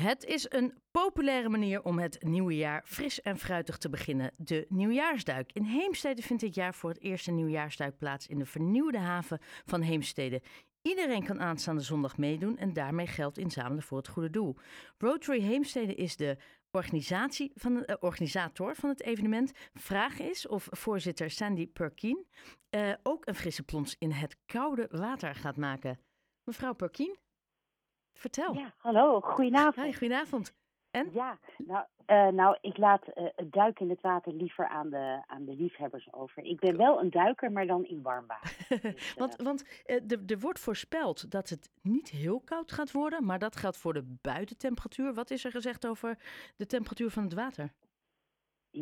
Het is een populaire manier om het nieuwe jaar fris en fruitig te beginnen. De nieuwjaarsduik. In Heemstede vindt dit jaar voor het eerst een nieuwjaarsduik plaats in de vernieuwde haven van Heemstede. Iedereen kan aanstaande zondag meedoen en daarmee geld inzamelen voor het goede doel. Rotary Heemstede is de organisatie van eh, organisator van het evenement. Vraag is of voorzitter Sandy Perkien eh, ook een frisse plons in het koude water gaat maken. Mevrouw Perkien, vertel. Ja, hallo, goedenavond. Hi, goedenavond. En? Ja, nou, eh, nou ik laat eh, het duiken in het water liever aan de, aan de liefhebbers over. Ik ben wel een duiker, maar dan in warm water. Dus, Want, eh, want er er wordt voorspeld dat het niet heel koud gaat worden, maar dat geldt voor de buitentemperatuur. Wat is er gezegd over de temperatuur van het water?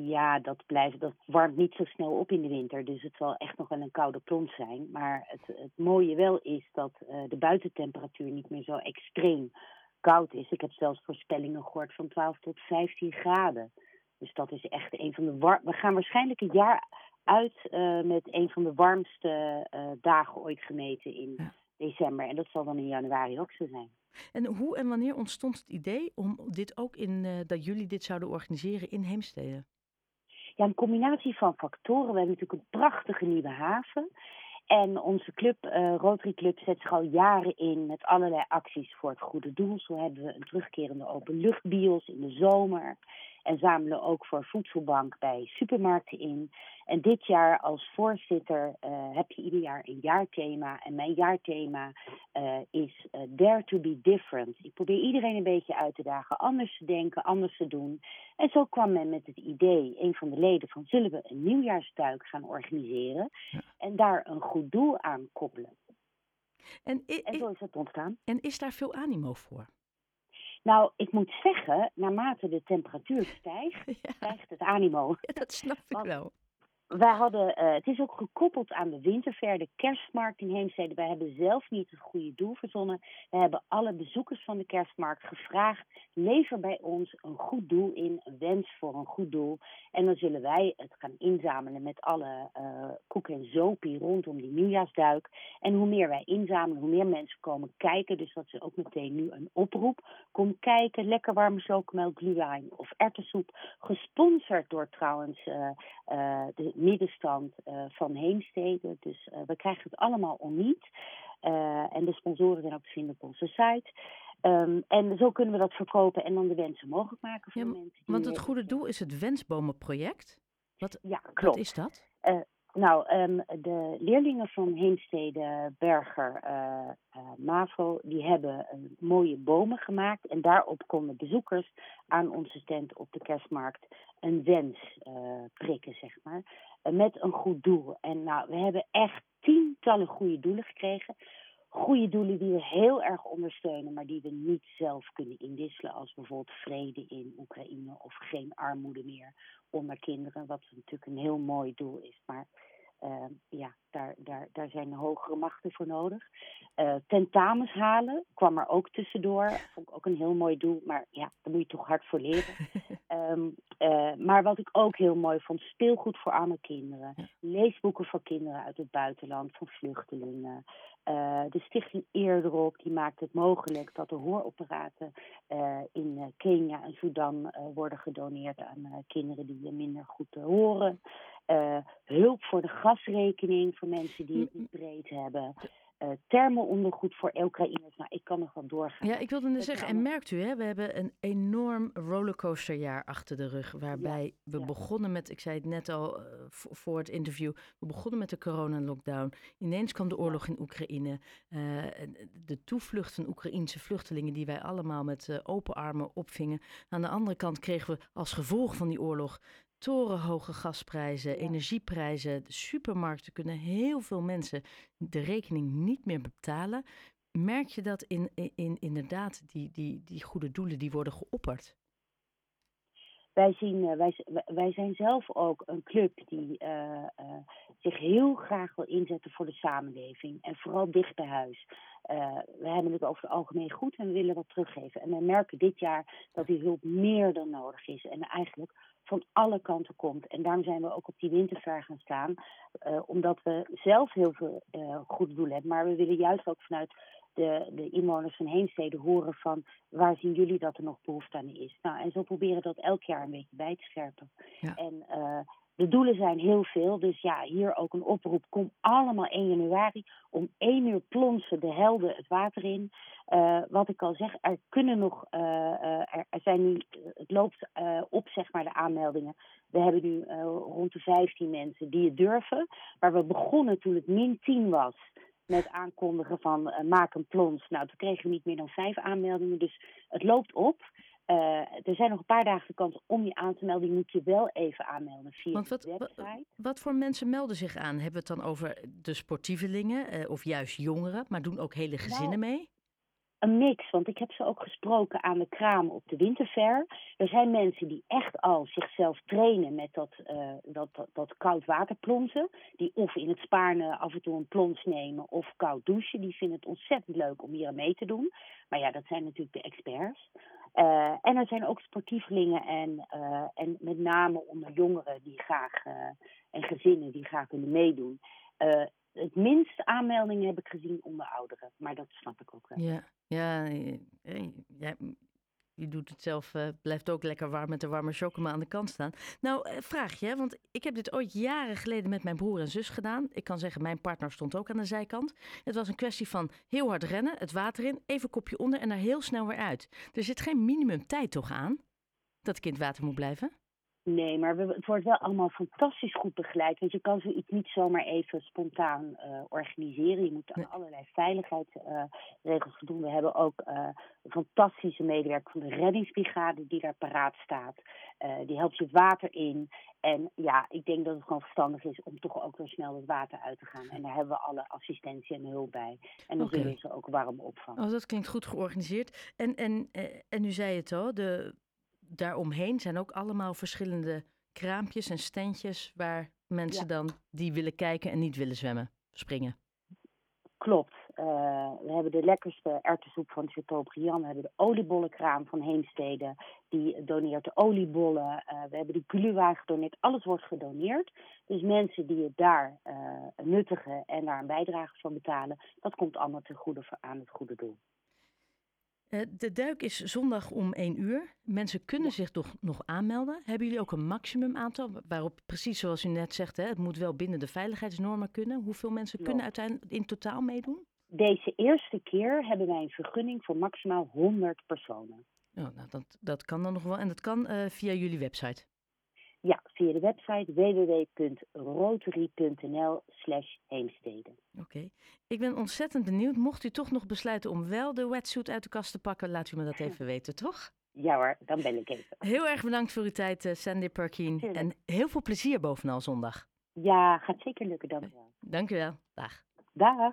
Ja, dat, blijft, dat warmt niet zo snel op in de winter. Dus het zal echt nog wel een koude plons zijn. Maar het, het mooie wel is dat eh, de buitentemperatuur niet meer zo extreem koud is. Ik heb zelfs voorspellingen gehoord van 12 tot 15 graden. Dus dat is echt een van de war We gaan waarschijnlijk een jaar uit eh, met een van de warmste eh, dagen ooit gemeten in Ja. december. En dat zal dan in januari ook zo zijn. En hoe en wanneer ontstond het idee om dit ook in, dat jullie dit zouden organiseren in Heemstede? Ja, een combinatie van factoren. We hebben natuurlijk een prachtige nieuwe haven. En onze club, eh, Rotary Club, zet zich al jaren in met allerlei acties voor het goede doel. Zo hebben we een terugkerende openluchtbios in de zomer. En zamelen ook voor voedselbank bij supermarkten in. En dit jaar als voorzitter eh, heb je ieder jaar een jaarthema. En mijn jaarthema eh, is eh, Dare to be different. Ik probeer iedereen een beetje uit te dagen anders te denken, anders te doen. En zo kwam men met het idee, een van de leden, van zullen we een nieuwjaarsduik gaan organiseren. En daar een goed doel aan koppelen. En, En zo is het ontstaan. en is daar veel animo voor? Nou, ik moet zeggen, naarmate de temperatuur stijgt, Ja, stijgt het animo. dat snap ik Want- wel. Wij hadden, eh, het is ook gekoppeld aan de winterfair, de kerstmarkt in Heemstede. Wij hebben zelf niet het goede doel verzonnen. We hebben alle bezoekers van de kerstmarkt gevraagd: lever bij ons een goed doel in, een wens voor een goed doel. En dan zullen wij het gaan inzamelen met alle eh koek en zopie rondom die nieuwjaarsduik. En hoe meer wij inzamelen, hoe meer mensen komen kijken. Dus dat is ook meteen nu een oproep. Kom kijken, lekker warme chocomelk, glühwein of erwtensoep. Gesponsord door trouwens eh, de middenstand eh, van Heemstede. Dus eh, we krijgen het allemaal om niet. Eh, en de sponsoren zijn ook te vinden op onze site. Ehm, en zo kunnen we dat verkopen en dan de wensen mogelijk maken voor Ja, mensen. die- Want het goede doel is het Wensbomenproject. Wat, Ja, wat klopt. is dat? Nou, ehm, de leerlingen van Heemstede, Berger, MAVO, die hebben mooie bomen gemaakt. En daarop konden bezoekers aan onze stand op de kerstmarkt een wens eh, prikken, zeg maar. eh, met een goed doel. En nou, we hebben echt tientallen goede doelen gekregen. Goede doelen die we heel erg ondersteunen, maar die we niet zelf kunnen indisselen. Als bijvoorbeeld vrede in Oekraïne of geen armoede meer onder kinderen. Wat natuurlijk een heel mooi doel is. Maar eh, ja, daar, daar, daar zijn hogere machten voor nodig. Eh, tentamens halen kwam er ook tussendoor. Vond ik ook een heel mooi doel. Maar ja, daar moet je toch hard voor leren. Ehm, eh, maar wat ik ook heel mooi vond, speelgoed voor arme kinderen. Leesboeken voor kinderen uit het buitenland, van vluchtelingen. Eh, de stichting Eerdrop, die maakt het mogelijk dat de hooropparaten eh, in Kenia en Sudan worden gedoneerd aan kinderen die minder goed horen. Hulp voor de gasrekening voor mensen die het niet breed hebben. Eh thermo-ondergoed voor Oekraïners. Nou, ik kan nog wel doorgaan. Ja, ik wilde net zeggen, en merkt u, hè, we hebben een enorm rollercoasterjaar achter de rug. Waarbij we ja. begonnen met, ik zei het net al eh, voor, het interview, we begonnen met de coronalockdown. Ineens kwam de oorlog in Oekraïne. eh, de toevlucht van Oekraïense vluchtelingen die wij allemaal met open armen opvingen. Aan de andere kant kregen we als gevolg van die oorlog torenhoge gasprijzen, Ja. energieprijzen. De supermarkten kunnen heel veel mensen de rekening niet meer betalen. Merk je dat in, in, in inderdaad die, die, die goede doelen die worden geopperd? Wij, zien, eh, wij, wij zijn zelf ook een club die eh, eh, zich heel graag wil inzetten voor de samenleving. En vooral dicht bij huis. We hebben het over het algemeen goed en we willen wat teruggeven. En we merken dit jaar dat die hulp meer dan nodig is. En eigenlijk van alle kanten komt. En daarom zijn we ook op die winterfair gaan staan. eh, omdat we zelf heel veel eh, goede doelen hebben. Maar we willen juist ook vanuit de, de inwoners van Heemstede horen van waar zien jullie dat er nog behoefte aan is. Nou, en zo proberen dat elk jaar een beetje bij te scherpen. Ja. En uh, de doelen zijn heel veel. Dus ja, hier ook een oproep. Kom allemaal 1 januari om 1 uur plonsen de helden het water in. Uh, wat ik al zeg, er kunnen nog, uh, er, er, zijn nu, het loopt op zeg maar de aanmeldingen. We hebben nu rond de 15 mensen die het durven. Waar we begonnen toen het min 10 was met aankondigen van maak een plons. Nou, toen kregen we niet meer dan vijf aanmeldingen. Dus het loopt op. Uh, er zijn nog een paar dagen de kans om je aan te melden. Die moet je wel even aanmelden via Want wat, de website. Wat voor mensen melden zich aan? Hebben we het dan over de sportievelingen uh, of juist jongeren, maar doen ook hele gezinnen nou, mee? Een mix, want ik heb ze ook gesproken aan de kraam op de winterfair. Er zijn mensen die echt al zichzelf trainen met dat, uh, dat, dat, dat koud water plonsen. Die of in het Spaarne af en toe een plons nemen of koud douchen. Die vinden het ontzettend leuk om hier aan mee te doen. Maar ja, dat zijn natuurlijk de experts. Uh, en er zijn ook sportievelingen en, uh, en met name onder jongeren die graag uh, en gezinnen die graag willen meedoen. het minst aanmeldingen heb ik gezien onder ouderen, maar dat snap ik ook wel. Ja, ja je doet het zelf, uh, blijft ook lekker warm met de warme chocomel aan de kant staan. Nou, uh, vraag je, want ik heb dit ooit jaren geleden met mijn broer en zus gedaan. Ik kan zeggen, mijn partner stond ook aan de zijkant. Het was een kwestie van heel hard rennen, het water in, even kopje onder en daar heel snel weer uit. Er zit geen minimum tijd toch aan dat het water moet blijven? Nee, maar we, het wordt wel allemaal fantastisch goed begeleid. Want je kan zoiets niet zomaar even spontaan uh, organiseren. Je moet aan nee. allerlei veiligheidsregels uh, doen. We hebben ook uh, een fantastische medewerker van de reddingsbrigade die daar paraat staat. die helpt je water in. En ja, ik denk dat het gewoon verstandig is om toch ook weer snel het water uit te gaan. En daar hebben we alle assistentie en hulp bij. En dan okay. ze ook warm opvangen. Oh, dat klinkt goed georganiseerd. En, en, en nu zei het al, de daaromheen zijn ook allemaal verschillende kraampjes en standjes waar mensen ja. dan die willen kijken en niet willen zwemmen, springen. Klopt. Uh, we hebben de lekkerste erwtensoep van Chateaubriand. We hebben de oliebollenkraam van Heemstede. Die doneert de oliebollen. Uh, we hebben de gluwa gedoneerd. Alles wordt gedoneerd. Dus mensen die het daar uh, nuttigen en daar een bijdrage van betalen, dat komt allemaal ten goede aan het goede doel. De duik is zondag om 1 uur. Mensen kunnen ja. zich toch nog aanmelden. Hebben jullie ook een maximum aantal? Waarop, precies zoals u net zegt, hè, het moet wel binnen de veiligheidsnormen kunnen. Hoeveel mensen ja. kunnen uiteindelijk in totaal meedoen? Deze eerste keer hebben wij een vergunning voor maximaal 100 personen. Oh, nou, dat, dat kan dan nog wel. En dat kan uh, via jullie website? Ja, via de website www.rotary.nl slash heemstede. Oké. Okay. Ik ben ontzettend benieuwd. Mocht u toch nog besluiten om wel de wetsuit uit de kast te pakken, laat u me dat even weten, toch? Ja hoor, dan ben ik even. Heel erg bedankt voor uw tijd, uh, Sandy Perkien. En heel veel plezier bovenal zondag. Ja, gaat zeker lukken, dank u wel. Dank u wel. Dag. Dag.